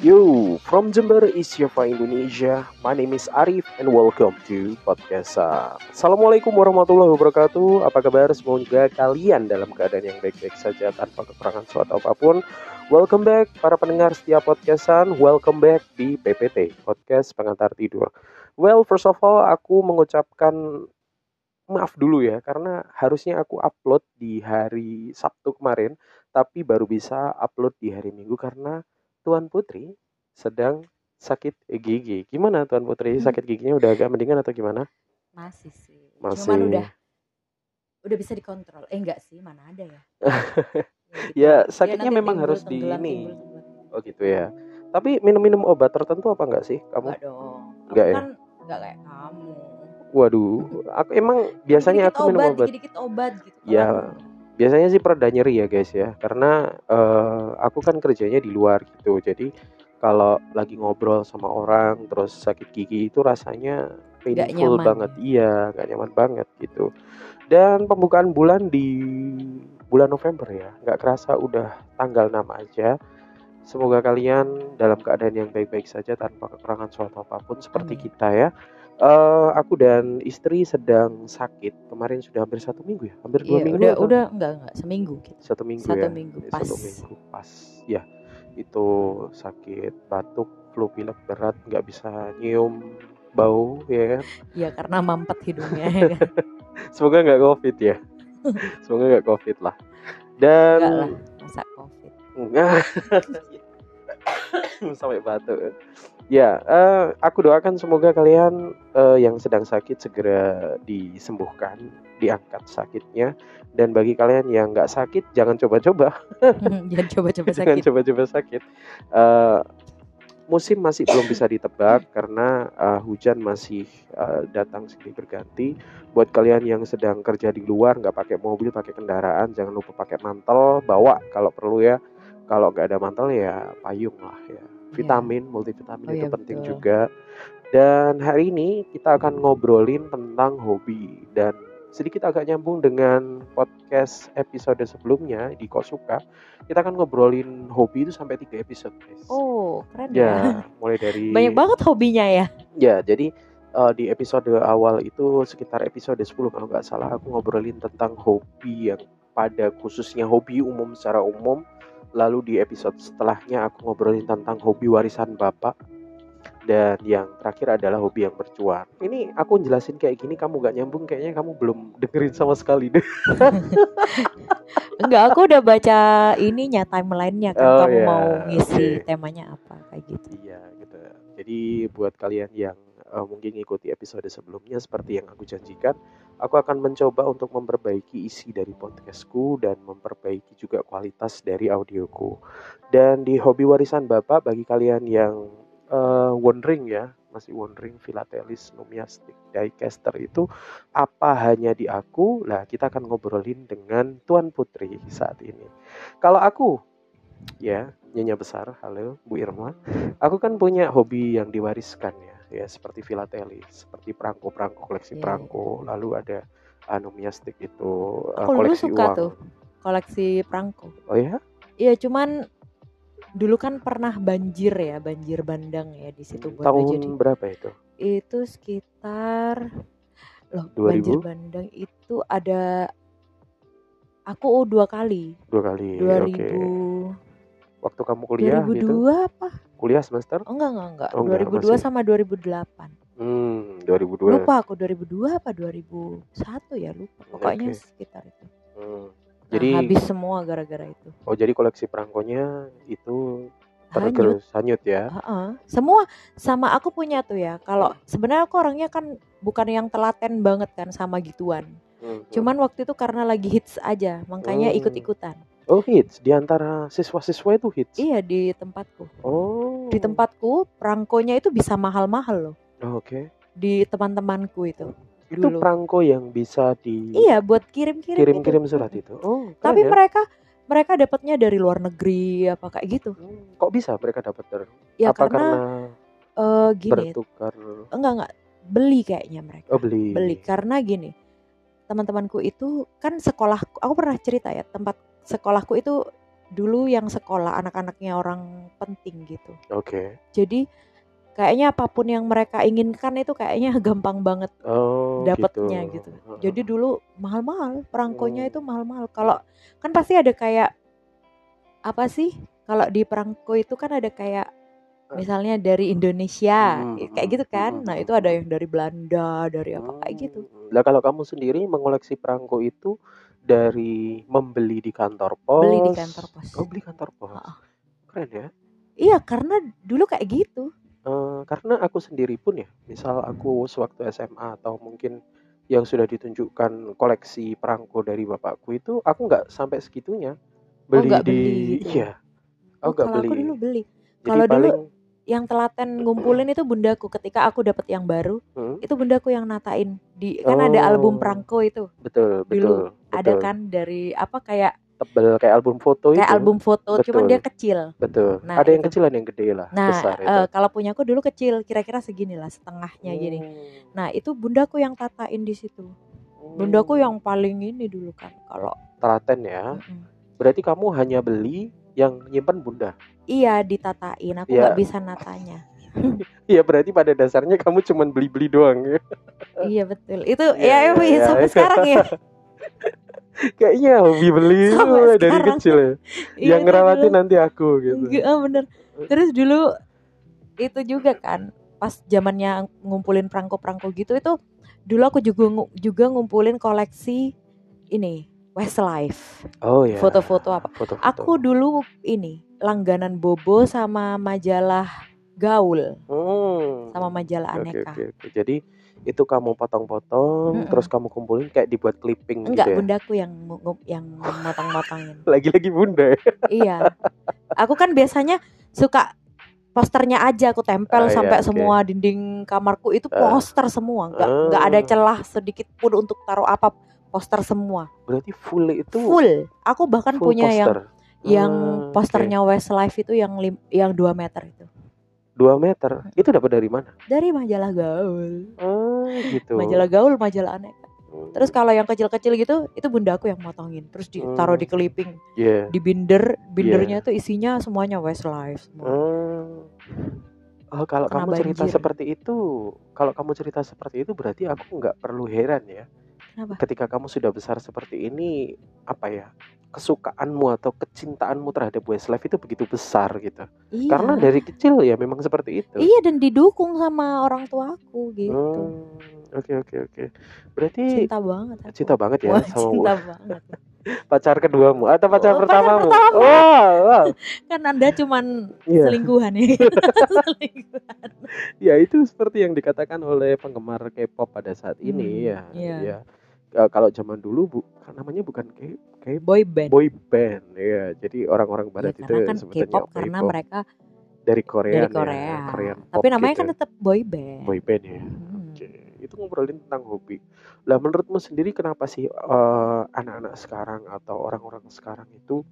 Yo, from Jember, Isyava Indonesia. My name is Arif and welcome to podcast. Assalamualaikum warahmatullahi wabarakatuh. Apa kabar? Semoga kalian dalam keadaan yang baik-baik saja tanpa kekurangan suatu apa pun. Welcome back para pendengar setiap podcastan. Welcome back di PPT, podcast pengantar tidur. Well, first of all, aku mengucapkan maaf dulu ya karena harusnya aku upload di hari Sabtu kemarin tapi baru bisa upload di hari Minggu karena Tuan Putri sedang sakit gigi. Gimana Tuan Putri? Sakit giginya udah agak mendingan atau gimana? Masih sih. Masih. Cuman udah udah bisa dikontrol. Eh enggak sih, mana ada ya. Ya, gitu. sakitnya nanti memang timbul harus di ini. Oh gitu ya. Tapi minum-minum obat tertentu apa enggak sih kamu? Enggak dong. Enggak ya? kan enggak kayak kamu. Waduh, aku emang biasanya Dikit-dikit aku minum obat, obat. Dikit-dikit obat gitu. Ya, Biasanya sih pereda nyeri ya guys ya, karena eh, aku kan kerjanya di luar gitu. Jadi kalau lagi ngobrol sama orang terus sakit gigi itu rasanya painful banget. Iya, gak nyaman banget gitu. Dan pembukaan bulan di bulan November ya, nggak kerasa udah tanggal 6 aja. Semoga kalian dalam keadaan yang baik-baik saja tanpa kekurangan suatu apa pun seperti Amin. kita ya. Eh, aku dan istri sedang sakit. Kemarin sudah hampir satu minggu ya, hampir dua Iya, minggu udah atau- udah enggak enggak seminggu gitu. satu minggu Satu ya? minggu, Ya, pas. satu minggu pas. Ya itu sakit batuk flu pilek berat nggak bisa nyium bau ya kan? Iya, karena mampet hidungnya ya kan. semoga nggak covid ya. Semoga nggak covid lah. Enggak lah, dan masa Covid. sampai batuk ya eh, aku doakan semoga kalian eh, yang sedang sakit segera disembuhkan diangkat sakitnya dan bagi kalian yang nggak sakit jangan coba-coba Jangan coba-coba jangan sakit. coba-coba sakit. Eh, musim masih belum bisa ditebak karena eh, hujan masih eh, datang silih berganti. Buat kalian yang sedang kerja di luar, nggak pakai mobil, pakai kendaraan, jangan lupa pakai mantel, bawa kalau perlu ya. Kalau nggak ada mantel ya payung lah ya. Vitamin, multivitamin Oh itu iya, penting betul. juga. Dan hari ini kita akan ngobrolin tentang hobi dan sedikit agak nyambung dengan podcast episode sebelumnya di Kosuka. Kita akan ngobrolin hobi itu sampai tiga episode, guys. Oh, keren ya. ya, mulai dari Banyak banget hobinya ya. Ya, jadi eh, di episode awal itu sekitar episode 10 kalau nggak salah aku ngobrolin tentang hobi yang pada khususnya hobi umum secara umum. Lalu di episode setelahnya aku ngobrolin tentang hobi warisan bapak. Dan yang terakhir adalah hobi yang bercuan. Ini aku jelasin kayak gini kamu gak nyambung kayaknya kamu belum dengerin sama sekali deh. Enggak, aku udah baca ininya timelinenya kan Oh, kamu iya. mau ngisi Oke. temanya apa kayak gitu. Iya gitu. Jadi buat kalian yang eh, mungkin ngikuti episode sebelumnya seperti yang aku janjikan, aku akan mencoba untuk memperbaiki isi dari podcastku dan memperbaiki juga kualitas dari audioku. Dan di hobi warisan bapak bagi kalian yang eh, wondering ya, masih wondering filatelis nomiastic dicaster itu apa hanya di aku? Lah kita akan ngobrolin dengan Tuan Putri saat ini. Kalau aku ya nyonya besar, halo Bu Irma. Aku kan punya hobi yang diwariskan ya, ya seperti filatelis, seperti perangko-perangko koleksi Iya, perangko, lalu ada anomiastik itu uh, Aku dulu koleksi suka uang. tuh koleksi perangko. Oh ya? Iya, cuman dulu kan pernah banjir ya, banjir bandang ya di situ buat Tahun jadi. berapa itu? Itu sekitar loh 2000? banjir bandang itu ada aku dua kali. Dua kali. 2000 Oke. Waktu kamu kuliah 2002 gitu? apa? Kuliah semester? Oh enggak enggak enggak. Oh, enggak, 2002 masih. sama 2008. Hmm, 2002. Lupa aku 2002 apa 2001 ya lupa. Pokoknya Oke. sekitar itu. Hmm. Nah, Jadi habis semua gara-gara itu. oh jadi koleksi perangkonya itu Hanyut. tergerus hanyut ya. Heeh. Semua sama aku punya tuh ya. Kalau sebenarnya aku orangnya kan bukan yang telaten banget kan sama gituan. Hmm, hmm. Cuman waktu itu karena lagi hits aja, makanya Hmm. ikut-ikutan. Oh hits di antara siswa-siswa itu hits. Iya di tempatku. Oh. Di tempatku perangkonya itu bisa mahal-mahal loh. Oh, Oke. Di teman-temanku itu. Itu Dulu. perangko yang bisa di Iya buat kirim-kirim. kirim-kirim itu. surat itu. Oh, Tapi ya. mereka mereka dapatnya dari luar negeri apa kayak gitu. Hmm, kok bisa mereka dapat ter? Ya apa karena karena eh, gini, bertukar? enggak enggak beli kayaknya mereka. Oh beli. beli karena gini teman-temanku itu kan sekolahku aku pernah cerita ya tempat sekolahku itu dulu yang sekolah anak-anaknya orang penting gitu. Oke. Jadi kayaknya apa pun yang mereka inginkan itu kayaknya gampang banget Oh, dapetnya gitu. Jadi dulu mahal-mahal, perangkonya Hmm. itu mahal-mahal. Kalau kan pasti ada kayak apa sih? Kalau di perangko itu kan ada kayak misalnya dari Indonesia Hmm, kayak gitu kan. hmm, Nah, hmm, itu ada yang dari Belanda, dari apa kayak gitu. Hmm. Lah kalau kamu sendiri mengoleksi perangko itu dari membeli di kantor pos. Beli di kantor pos. Oh, beli kantor pos. Ha-ha. Keren ya. Iya, karena dulu kayak gitu. Eh, karena aku sendiri pun ya, misal aku sewaktu SMA atau mungkin yang sudah ditunjukkan koleksi perangko dari bapakku itu, aku nggak sampai segitunya beli nggak di, beli gitu. iya, Oh, aku nggak beli. aku dulu beli. Jadi kalau dulu Yang telaten ngumpulin itu bundaku ketika aku dapat yang baru, hmm, itu bundaku yang natain di kan ada album Oh. perangko itu. betul, betul, Ada betul. kan dari apa kayak Tebel kayak album foto kayak itu, album foto, cuman Betul. dia kecil. betul. Nah, Ada yang itu. kecil ada yang gede lah, Nah, besar itu. eh, kalau punyaku dulu kecil, kira-kira segini lah, setengahnya gini. Hmm, Nah, itu bundaku yang tatain di situ. Bundaku hmm. yang paling ini dulu kan. Kalau telaten ya. mm-mm. Berarti kamu hanya beli yang nyimpen bunda. iya ditatain, aku Iya. nggak bisa natanya. Iya berarti pada dasarnya kamu cuman beli-beli doang ya. iya betul. Itu Iya, ya, iya, iya. sampai sekarang ya. Kayaknya hobi beli Sampai dari sekarang. kecil ya. Iya, yang ngerawatin dulu. nanti aku gitu. Ah, bener. Terus dulu itu juga kan pas zamannya ngumpulin perangko-perangko gitu itu dulu aku juga juga ngumpulin koleksi ini Westlife, Oh ya. foto-foto apa. Foto-foto. Aku dulu ini langganan Bobo sama majalah Gaul Hmm. sama majalah Aneka. oke, oke. Jadi itu kamu potong-potong, Mm-mm. terus kamu kumpulin kayak dibuat clipping Enggak, gitu ya. bundaku yang yang motong-motongin. Lagi-lagi bunda ya. iya. Aku kan biasanya suka posternya aja aku tempel Ah, iya, sampai oke. semua dinding kamarku itu Ah. poster semua, nggak nggak ada Ah. celah sedikit pun untuk taruh apa poster semua. Berarti full itu Full. Aku bahkan full punya yang poster. yang Hmm, oke. posternya Westlife itu yang lim, yang 2 meter itu. 2 meter. Itu dapat dari mana? Dari majalah Gaul. Oh, gitu. Majalah Gaul, majalah Aneka. Hmm. Terus kalau yang kecil-kecil gitu, itu bunda aku yang motongin, terus ditaruh Hmm. di clipping, Iya. di binder, bindernya itu isinya semuanya Westlife semua. Hmm. Oh, kalau Kena kamu cerita banjir. seperti itu, kalau kamu cerita seperti itu berarti aku nggak perlu heran ya. Kenapa? Ketika kamu sudah besar seperti ini, apa ya? Kesukaanmu atau kecintaanmu terhadap Westlife itu begitu besar gitu. Iya. Karena dari kecil ya memang seperti itu. Iya dan didukung sama orang tua aku gitu. Hmm, Oke oke oke. Berarti Cinta banget aku. cinta banget ya Wah, sama cinta banget. pacar keduamu atau pacar Oh, pacar pertamamu? pertama. Wah, wah. Kan Anda cuman Iya. selingkuhan ya. selingkuhan. Ya itu seperti yang dikatakan oleh penggemar K-pop pada saat ini Hmm, ya. iya. Ya. Eh, kalau zaman dulu bu, kan namanya bukan K, K Boy band. boy band ya. Jadi orang-orang Ya, barat itu karena kan K-pop karena mereka dari Korea dari Korea. Korean Tapi pop namanya gitu. kan tetap boy band. boy band ya. Hmm. Oke, itu ngobrolin tentang hobi. Lah menurutmu sendiri kenapa sih eh, anak-anak sekarang atau orang-orang sekarang itu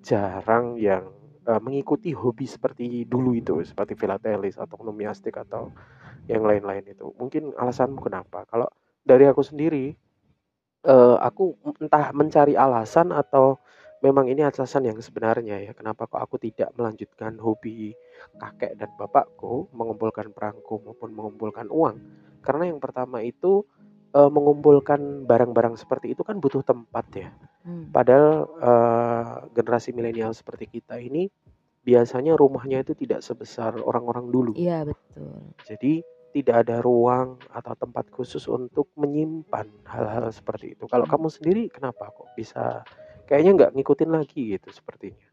jarang yang eh, mengikuti hobi seperti dulu itu, seperti filatelis atau nomiastik atau yang lain-lain itu? Mungkin alasanmu kenapa? Kalau dari aku sendiri, eh, aku entah mencari alasan atau memang ini alasan yang sebenarnya ya, kenapa kok aku tidak melanjutkan hobi kakek dan bapakku mengumpulkan perangko maupun mengumpulkan uang karena yang pertama itu eh, mengumpulkan barang-barang seperti itu kan butuh tempat ya. Hmm. Padahal eh, generasi milenial seperti kita ini biasanya rumahnya itu tidak sebesar orang-orang dulu. Iya betul. Jadi tidak ada ruang atau tempat khusus untuk menyimpan hal-hal seperti itu. Kalau Hmm. kamu sendiri kenapa kok bisa kayaknya nggak ngikutin lagi gitu sepertinya?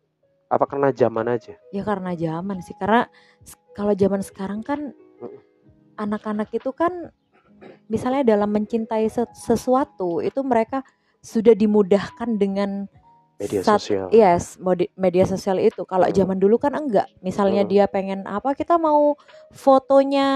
Apa karena zaman aja? Ya karena zaman sih. Karena kalau zaman sekarang kan anak-anak itu kan misalnya dalam mencintai se- sesuatu itu mereka sudah dimudahkan dengan Media sat- sosial. Yes, media sosial itu. Kalau Hmm. zaman dulu kan enggak. Misalnya Hmm. dia pengen apa, kita mau fotonya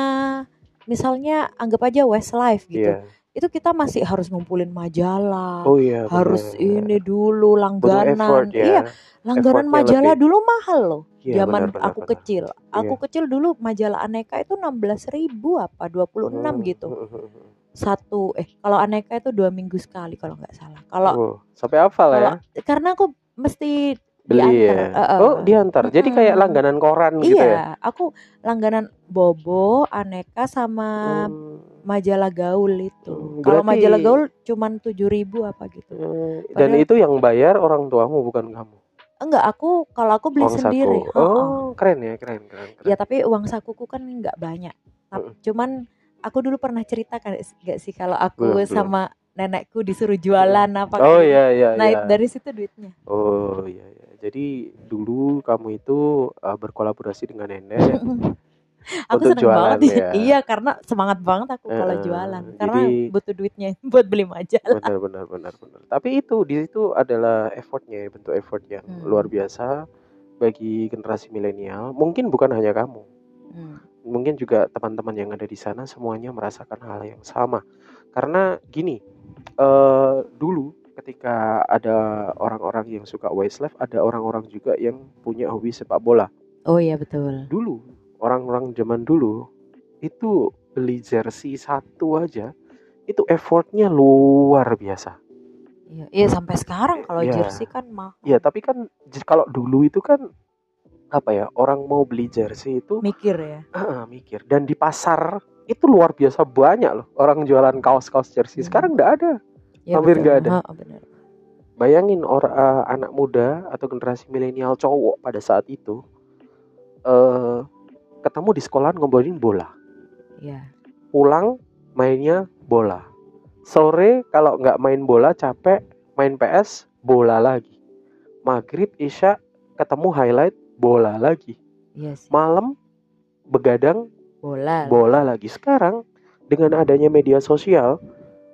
misalnya anggap aja Westlife gitu. Iya. Itu kita masih harus ngumpulin majalah. Oh iya. harus benar. ini dulu langganan. effort ya. Iya, langganan Effortnya majalah lebih. dulu mahal loh. Iya, zaman benar, benar, aku benar. kecil. Aku kecil dulu majalah Aneka itu 16.000 ribu apa 26 Hmm, gitu. hmm, hmm, hmm. Satu eh kalau Aneka itu dua minggu sekali kalau nggak salah. Kalau Oh, sampai hafal ya? karena aku mesti beli diantar. ya Eh, eh. oh diantar jadi kayak langganan koran gitu ya Iya, aku langganan Bobo, Aneka sama Hmm, majalah gaul itu. Hmm, Kalau majalah gaul cuman tujuh ribu apa gitu. eh, dan Padahal- itu yang bayar orang tuamu bukan kamu Enggak, aku kalau aku beli uang sendiri. saku Heeh. oh keren ya keren keren, keren. Ya tapi uang sakuku kan nggak banyak. Tap- Cuman aku dulu pernah cerita kan nggak sih kalau aku Belum, belum. sama nenekku disuruh jualan apa oh gitu. iya iya Nah iya. dari situ duitnya. oh iya iya jadi dulu kamu itu uh, berkolaborasi dengan nenek aku Untuk seneng banget jualan ya. iya karena semangat banget aku kalau Heeh, jualan karena jadi- butuh duitnya buat beli majalah. benar benar benar benar tapi itu di situ adalah effortnya ya, bentuk effort yang Hmm. luar biasa bagi generasi milenial mungkin bukan hanya kamu Hmm. Mungkin juga teman-teman yang ada di sana semuanya merasakan hal yang sama karena gini eh dulu ketika ada orang-orang yang suka Westlife ada orang-orang juga yang punya hobi sepak bola Oh iya betul. dulu orang-orang zaman dulu itu beli jersey satu aja itu effortnya luar biasa Iya, iya sampai sekarang kalau Iya. jersey kan mahal. ya tapi kan kalau dulu itu kan apa ya orang mau beli jersey itu Mikir ya. ah, mikir dan di pasar itu luar biasa banyak loh orang jualan kaos-kaos jersey Hmm. sekarang nggak ada Ya, Hampir nggak ada. Ha, bayangin orang eh, anak muda atau generasi milenial cowok pada saat itu eh ketemu di sekolah ngobrolin bola Iya. pulang mainnya bola sore kalau nggak main bola capek main PS bola lagi maghrib isya ketemu highlight bola lagi Iya sih. malam begadang Bola. bola lagi sekarang dengan adanya media sosial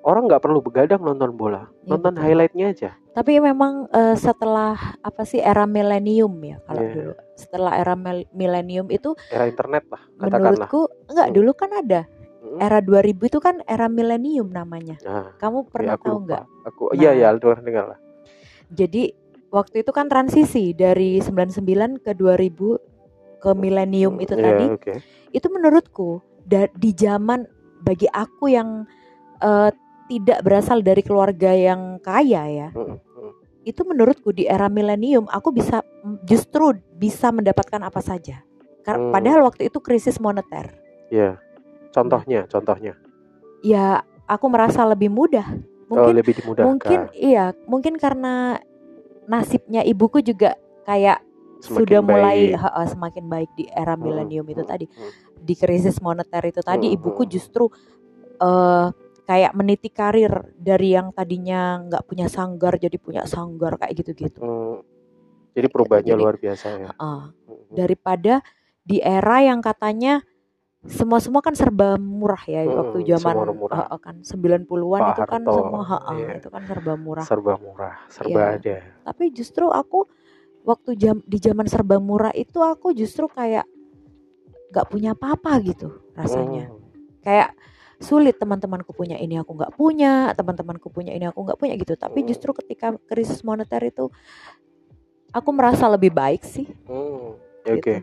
orang nggak perlu begadang nonton bola Iya, nonton betul. highlightnya aja Tapi memang eh, setelah apa sih era milenium ya kalau Iya. dulu. Setelah era mil- milenium itu era internet lah katakanlah menurutku enggak Hmm. dulu kan ada Mm. era 2000 itu kan era milenium namanya. nah Kamu ya pernah aku tahu lupa. nggak? aku iya Nah. ya dengar dengar lah Jadi waktu itu kan transisi dari 99 ke 2000 ke milenium itu Iya, tadi. oke Itu menurutku da- di zaman bagi aku yang eh, tidak berasal dari keluarga yang kaya ya. Mm, mm. Itu menurutku di era milenium aku bisa justru bisa mendapatkan apa saja. Kar- Hmm. Padahal waktu itu krisis moneter. Iya. contohnya contohnya Ya aku merasa lebih mudah. oh Mungkin lebih dimudahkan mungkin iya, mungkin karena nasibnya ibuku juga kayak Semakin sudah mulai baik. ha, ha, semakin baik di era Mm, milenium itu mm, tadi. mm. Di krisis moneter itu tadi Hmm, ibuku hmm. justru eh kayak meniti karir dari yang tadinya nggak punya sanggar jadi punya sanggar kayak gitu-gitu. Mm. jadi perubahannya Jadi- luar biasa ya Mm, daripada di era yang katanya semua semua kan serba murah ya Mm, waktu zaman murah. ah, kan 90-an Pak itu kan Harto, semua ah, iya. itu kan serba murah. serba murah serba Iya. ada Tapi justru aku waktu jam di zaman serba murah itu aku justru kayak nggak punya apa-apa gitu rasanya. Mm. Kayak sulit teman-temanku punya ini aku nggak punya, teman-temanku punya ini aku nggak punya gitu. Tapi Hmm. justru ketika krisis moneter itu aku merasa lebih baik sih. Hmm, ya Oke. Gitu.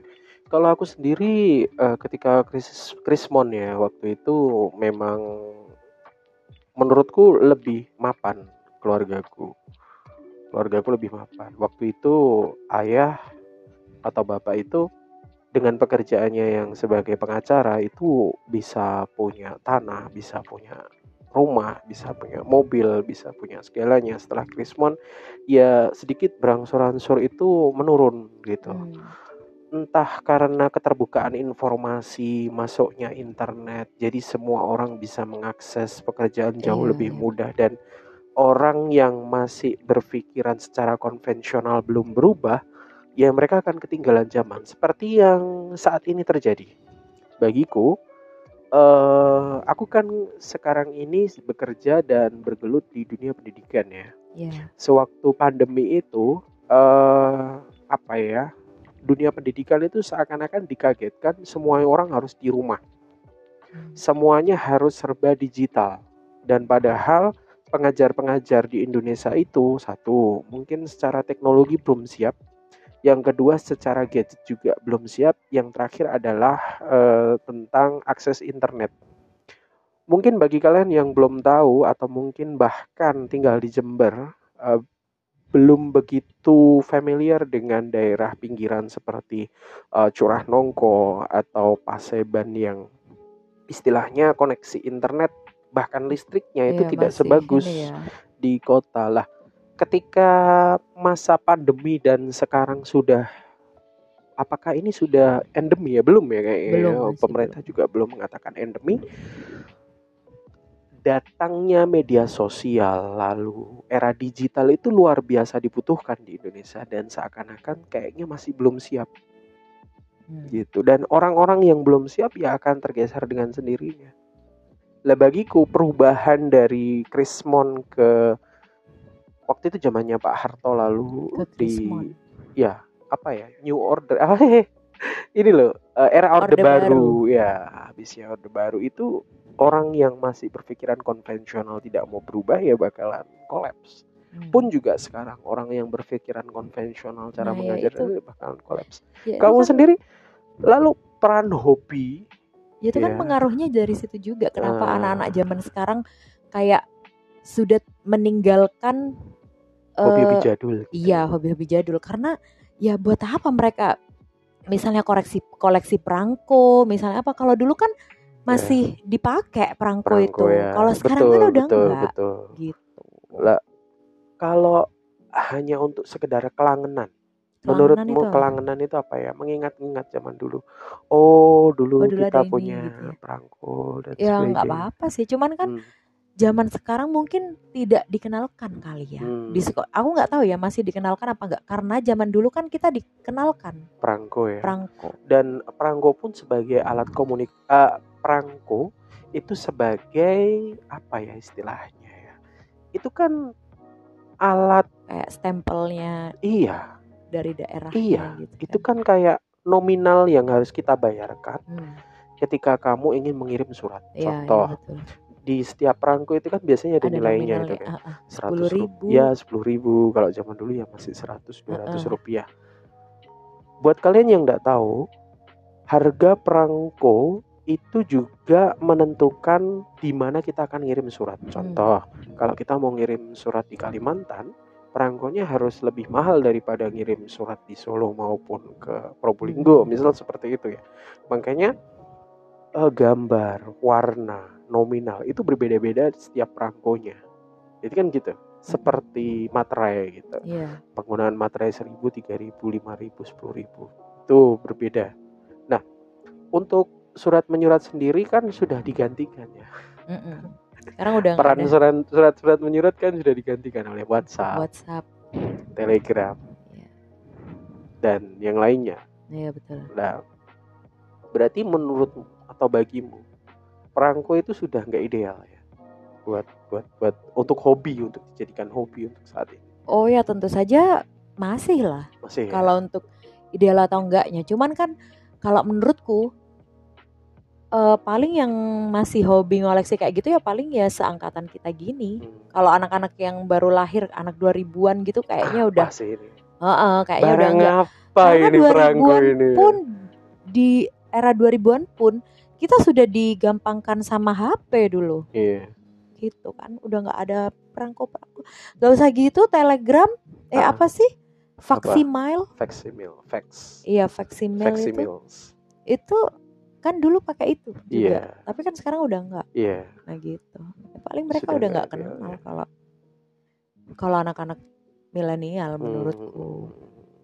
Kalau aku sendiri eh, ketika krisis krismon ya waktu itu memang menurutku lebih mapan keluargaku. Keluargaku lebih mapan. Waktu itu ayah atau bapak itu dengan pekerjaannya yang sebagai pengacara itu bisa punya tanah, bisa punya rumah, bisa punya mobil, bisa punya segalanya. Setelah krismon ya sedikit berangsur-angsur itu menurun gitu Hmm. Entah karena keterbukaan informasi masuknya internet jadi semua orang bisa mengakses pekerjaan jauh Iya, lebih iya. mudah dan orang yang masih berpikiran secara konvensional belum berubah ya mereka akan ketinggalan zaman seperti yang saat ini terjadi bagiku eh aku kan sekarang ini bekerja dan bergelut di dunia pendidikan ya Ya. sewaktu pandemi itu eh apa ya dunia pendidikan itu seakan-akan dikagetkan semua orang harus di rumah. Hmm. semuanya harus serba digital. Dan padahal pengajar-pengajar di Indonesia itu satu mungkin secara teknologi belum siap. Yang kedua secara gadget juga belum siap. Yang terakhir adalah eh, tentang akses internet. Mungkin bagi kalian yang belum tahu atau mungkin bahkan tinggal di Jember eh, belum begitu familiar dengan daerah pinggiran seperti uh, Curah Nongko atau Paseban yang istilahnya koneksi internet bahkan listriknya itu Iya, tidak sebagus ya. di kota lah. Ketika masa pandemi dan sekarang sudah apakah ini sudah endemi ya? Belum ya kayaknya. Belum, ya. Pemerintah juga belum mengatakan endemi. Datangnya media sosial lalu era digital itu luar biasa dibutuhkan di Indonesia dan seakan-akan kayaknya masih belum siap Hmm. gitu dan orang-orang yang belum siap ya akan tergeser dengan sendirinya. Lah bagiku perubahan dari Krismon ke waktu itu zamannya Pak Harto lalu Ke di ya apa ya New Order ah, ini loh eh, era Orde, Orde baru. ya habisnya Orde Baru itu orang yang masih berpikiran konvensional tidak mau berubah ya bakalan kolaps Hmm. pun juga sekarang orang yang berpikiran konvensional cara Nah, ya mengajar itu. itu bakalan kolaps Ya, kamu kan- sendiri lalu peran hobi Ya, itu kan Ya. pengaruhnya dari situ juga. Kenapa Ah. anak-anak zaman sekarang kayak sudah meninggalkan hobi-hobi eh, jadul gitu. Iya, hobi-hobi jadul karena ya buat apa mereka misalnya koleksi koleksi perangko, misalnya apa kalau dulu kan masih dipakai perangko, itu. Ya. Kalau sekarang betul, kan udah betul, enggak betul. gitu. Lah, kalau hanya untuk sekedar kelangenan Kelangenan menurutmu itu kelangenan itu apa ya mengingat-ingat zaman dulu oh dulu Oh, dulu kita ini punya gitu ya. perangko dan Ya nggak sebagainya apa-apa sih, cuman kan Hmm, zaman sekarang mungkin tidak dikenalkan kali ya. Hmm. Di sekolah aku nggak tahu ya masih dikenalkan apa enggak karena zaman dulu kan kita dikenalkan perangko ya perangko. dan perangko pun sebagai alat komunik eh, perangko itu sebagai apa ya istilahnya ya itu kan alat kayak stempelnya iya dari daerah Iya, gitu itu kan. kan kayak nominal yang harus kita bayarkan Hmm, ketika kamu ingin mengirim surat. iya, Contoh betul. di setiap perangko itu kan biasanya ada, Ada nilainya itu kan. Seratus 10.000. ribu. Ya sepuluh ribu. Kalau zaman dulu ya masih seratus dua ratus rupiah. Buat kalian yang nggak tahu, harga perangko itu juga menentukan di mana kita akan ngirim surat. Hmm. Contoh, kalau kita mau ngirim surat di Kalimantan, perangkonya harus lebih mahal daripada ngirim surat di Solo maupun ke Probolinggo, Hmm. misal seperti itu ya. Makanya eh, gambar, warna, nominal itu berbeda-beda setiap perangkonya. Jadi kan gitu. Seperti materai gitu. Iya. Penggunaan materai 1000, 3000, 5000, 10000 itu berbeda. Nah, untuk surat menyurat sendiri kan sudah digantikan ya. Mm-mm. Sekarang udah Peran ada surat surat-surat menyurat kan sudah digantikan oleh WhatsApp, WhatsApp. Telegram, Iya. dan yang lainnya. Iya betul. Nah, berarti menurutmu atau bagimu perangko itu sudah nggak ideal ya buat buat buat untuk hobi untuk dijadikan hobi untuk saat ini Oh ya tentu saja masih lah. masih ya? Kalau untuk ideal atau enggaknya, cuman kan kalau menurutku eh, paling yang masih hobi ngoleksi kayak gitu ya paling ya seangkatan kita gini. Hmm. Kalau anak-anak yang baru lahir anak 2000-an gitu kayaknya udah Apa sih ini. Heeh, kayaknya udah barang enggak. apa Karena ini perangko 2000-an ini? pun di era 2000-an pun kita sudah digampangkan sama HP dulu. Iya. Gitu kan udah nggak ada perangko perangko nggak usah gitu telegram eh Ah. apa sih? Facsimile facsimile fax. Iya Facsimile itu. Itu kan dulu pakai itu juga iya tapi kan sekarang udah nggak iya nah gitu Ya, paling mereka Sudah udah nggak nggak ideal, kenal ya. kalau kalau anak-anak milenial Hmm. menurutku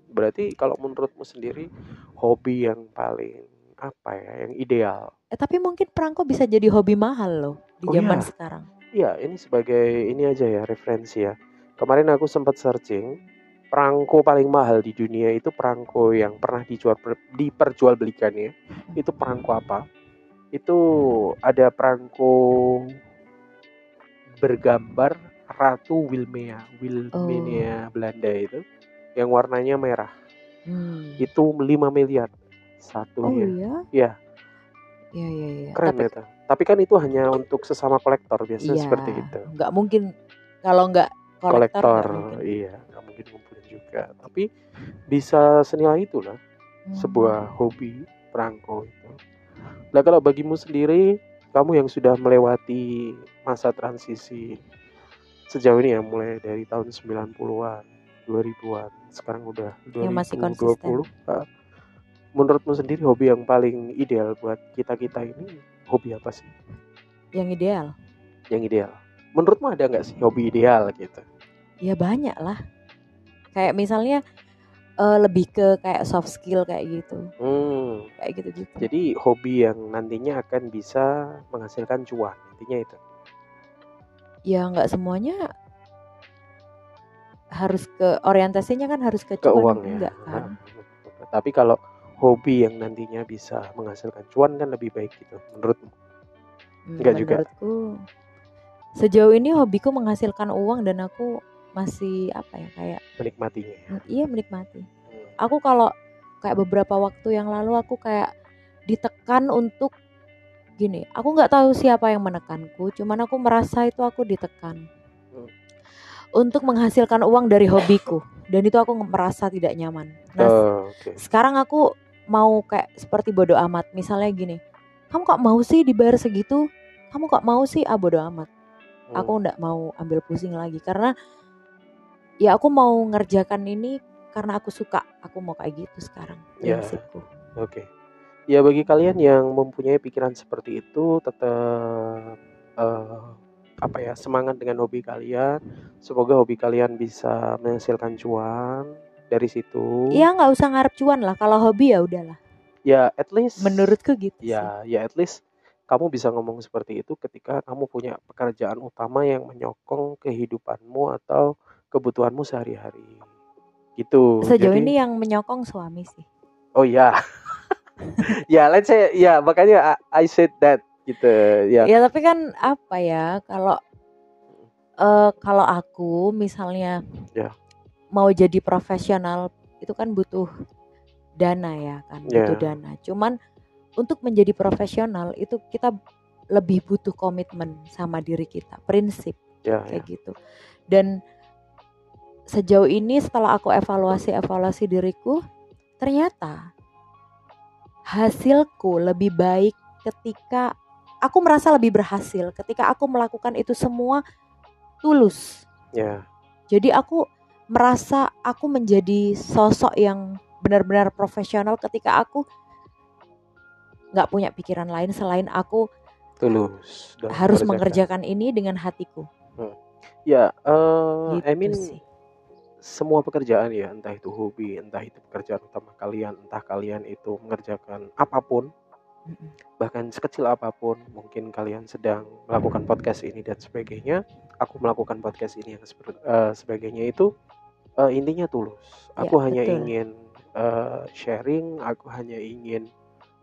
berarti kalau menurutmu sendiri hobi yang paling apa ya yang ideal eh tapi mungkin perangko bisa jadi hobi mahal loh di Oh, zaman iya. sekarang Iya, ini sebagai ini aja ya referensi ya. Kemarin aku sempat searching perangko paling mahal di dunia itu perangko yang pernah dijual diperjualbelikan ya. Itu perangko apa? Itu ada perangko bergambar Ratu Wilmea, Wilhelmina Belanda itu yang warnanya merah. Hmm. Itu 5 miliar oh satunya. iya Iya. iya iya iya Keren tapi itu. Tapi kan itu hanya untuk sesama kolektor biasanya iya seperti itu. nggak mungkin kalau nggak kolektor, kolektor, nggak mungkin. iya nggak mungkin juga tapi bisa senilai itu lah Hmm. sebuah hobi perangko itu nah kalau bagimu sendiri kamu yang sudah melewati masa transisi sejauh ini ya mulai dari tahun 90-an 2000-an sekarang udah 2020 Yang masih konsisten. Menurutmu sendiri hobi yang paling ideal buat kita kita ini hobi apa sih Yang ideal. yang ideal menurutmu ada nggak sih hobi ideal gitu Ya banyak lah. Kayak misalnya eh, lebih ke kayak soft skill kayak gitu. hmm, Kayak gitu-gitu. jadi hobi yang nantinya akan bisa menghasilkan cuan intinya itu ya nggak semuanya harus ke orientasinya kan harus ke ke cuan uang ya enggak kan Nah, tapi kalau hobi yang nantinya bisa menghasilkan cuan kan lebih baik gitu menurutmu Hmm, Enggak juga. menurutku sejauh ini hobiku menghasilkan uang dan aku masih apa ya kayak menikmatinya ya? iya menikmati Hmm. aku kalau kayak beberapa waktu yang lalu aku kayak ditekan untuk gini aku nggak tahu siapa yang menekanku cuman aku merasa itu aku ditekan Hmm. untuk menghasilkan uang dari hobiku dan itu aku merasa tidak nyaman nah Oh, oke sekarang aku mau kayak seperti bodoh amat misalnya gini kamu kok mau sih dibayar segitu kamu kok mau sih ah bodoh amat Hmm. aku ndak mau ambil pusing lagi karena ya aku mau ngerjakan ini karena aku suka aku mau kayak gitu sekarang Ya. Oke. Ya bagi kalian yang mempunyai pikiran seperti itu tetap eh, apa ya semangat dengan hobi kalian. Semoga hobi kalian bisa menghasilkan cuan dari situ. Iya nggak usah ngarep cuan lah kalau hobi ya udahlah Ya at least menurutku gitu sih. ya ya at least kamu bisa ngomong seperti itu ketika kamu punya pekerjaan utama yang menyokong kehidupanmu atau kebutuhanmu sehari-hari. Gitu. sejauh Jadi- ini yang menyokong suami sih Oh ya. ya, let's say ya makanya I, I said that gitu ya. ya tapi kan apa ya kalau eh kalau aku misalnya Ya. mau jadi profesional itu kan butuh dana ya kan Ya. butuh dana cuman untuk menjadi profesional itu kita lebih butuh komitmen sama diri kita prinsip ya. kayak gitu dan sejauh ini setelah aku evaluasi evaluasi diriku ternyata hasilku lebih baik ketika aku merasa lebih berhasil ketika aku melakukan itu semua tulus Ya. jadi aku merasa aku menjadi sosok yang benar-benar profesional ketika aku nggak punya pikiran lain selain aku Tulus. harus mengerjakan. ini dengan hatiku Ya, eh gitu I mean sih. Semua pekerjaan ya, entah itu hobi, entah itu pekerjaan utama kalian, entah kalian itu mengerjakan apa pun, bahkan sekecil apa pun, mungkin kalian sedang melakukan podcast ini dan sebagainya, aku melakukan podcast ini yang seper- eh, sebagainya itu eh, intinya tulus. Ya, Aku hanya betul. ingin eh, sharing, aku hanya ingin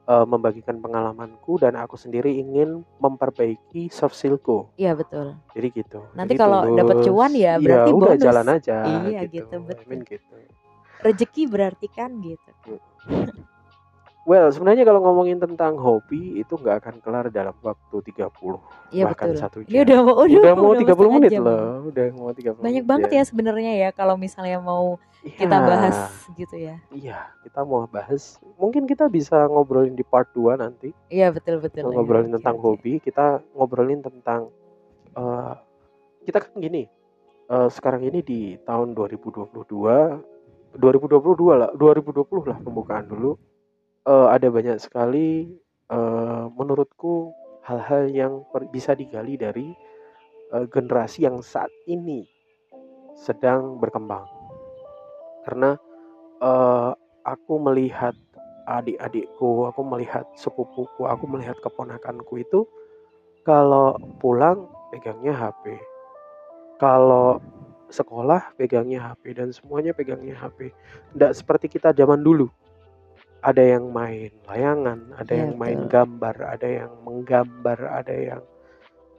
eh, membagikan pengalamanku dan aku sendiri ingin memperbaiki soft skillku. Iya betul. Jadi gitu. Nanti Jadi kalau dapat cuan ya iya, berarti udah bonus. jalan aja. Iya, gitu. gitu, betul. I mean gitu. Rezeki berarti kan gitu. Well, sebenarnya kalau ngomongin tentang hobi itu nggak akan kelar dalam waktu 30 Iya bahkan betul. satu jam. udah mau udah, mau 30 setengah menit jam. loh, udah mau 30 Banyak menit banget ya sebenarnya ya kalau misalnya mau Iya, kita bahas gitu ya. Iya, kita mau bahas. Mungkin kita bisa ngobrolin di part 2 nanti. Iya betul betul. ya. ngobrolin Oke, tentang oke. hobi, kita ngobrolin tentang eh, kita kan gini. eh, sekarang ini di tahun 2022 2022 lah, 2020 lah pembukaan dulu. Eh, ada banyak sekali eh, menurutku hal-hal yang bisa digali dari eh, generasi yang saat ini sedang berkembang. Karena eh, aku melihat adik-adikku, aku melihat sepupuku, aku melihat keponakanku itu kalau pulang pegangnya HP. Kalau sekolah pegangnya HP dan semuanya pegangnya HP. Tidak seperti kita zaman dulu. Ada yang main layangan, ada Iya, yang main betul. gambar, ada yang menggambar, ada yang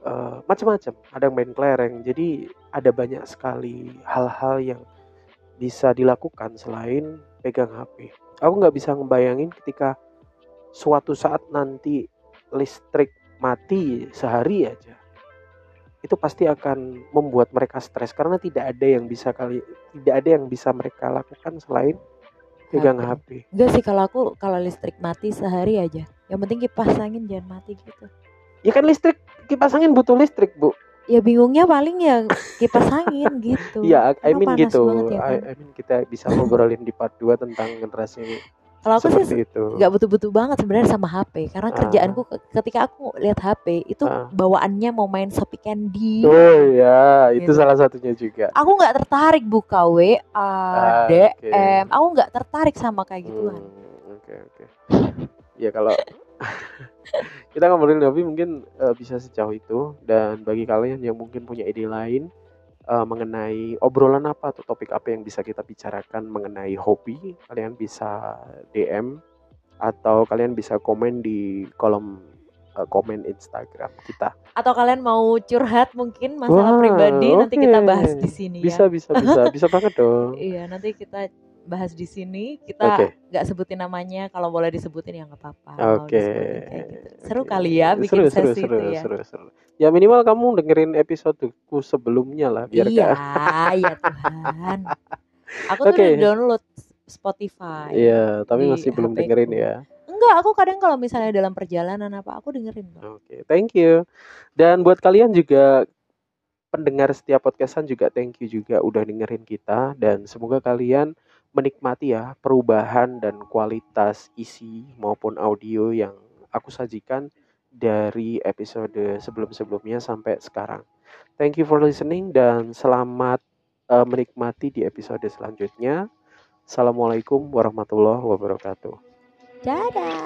eh, macam-macam, ada yang main kelereng. Jadi ada banyak sekali hal-hal yang bisa dilakukan selain pegang HP. Aku nggak bisa ngebayangin ketika suatu saat nanti listrik mati sehari aja itu pasti akan membuat mereka stres karena tidak ada yang bisa kali tidak ada yang bisa mereka lakukan selain pegang HP. Enggak sih kalau aku kalau listrik mati sehari aja. Yang penting kipas angin jangan mati gitu. Ya kan listrik kipas angin butuh listrik bu. ya bingungnya paling ya kipas angin gitu Iya, I mean gitu. banget ya I, kan. I mean kita bisa ngobrolin di part 2 tentang generasi kalau aku sih seperti itu. nggak butuh-butuh banget sebenarnya sama HP karena Ah. kerjaanku ke- ketika aku lihat HP itu Ah. bawaannya mau main Shopee Candy Oh ya, itu Gitu. salah satunya juga. aku nggak tertarik buka WA Ah, DM aku nggak tertarik sama kayak gituan Hmm, Oke oke. Ya kalau kita ngobrolin hobi mungkin eh, bisa sejauh itu dan bagi kalian yang mungkin punya ide lain eh, mengenai obrolan apa atau topik apa yang bisa kita bicarakan mengenai hobi, kalian bisa DM atau kalian bisa komen di kolom eh, komen Instagram kita. atau kalian mau curhat mungkin masalah Wah, pribadi nanti oke. kita bahas di sini Bisa ya bisa bisa bisa banget dong. iya nanti kita bahas di sini kita nggak sebutin namanya kalau boleh disebutin ya nggak apa-apa Oke. kayak gitu. seru Oke. kali ya bikin seru, seru, sesi seru, itu ya seru, seru. Ya minimal kamu dengerin episodeku sebelumnya lah biar iya gak- iya Tuhan aku tuh Oke. udah download Spotify Iya, tapi masih belum HP-ku. dengerin ya. enggak aku kadang kalau misalnya dalam perjalanan apa aku dengerin Oke, thank you. Dan buat kalian juga pendengar setiap podcastan juga thank you juga udah dengerin kita dan semoga kalian menikmati ya perubahan dan kualitas isi maupun audio yang aku sajikan dari episode sebelum-sebelumnya sampai sekarang. Thank you for listening dan selamat eh, menikmati di episode selanjutnya. Assalamualaikum warahmatullahi wabarakatuh. dadah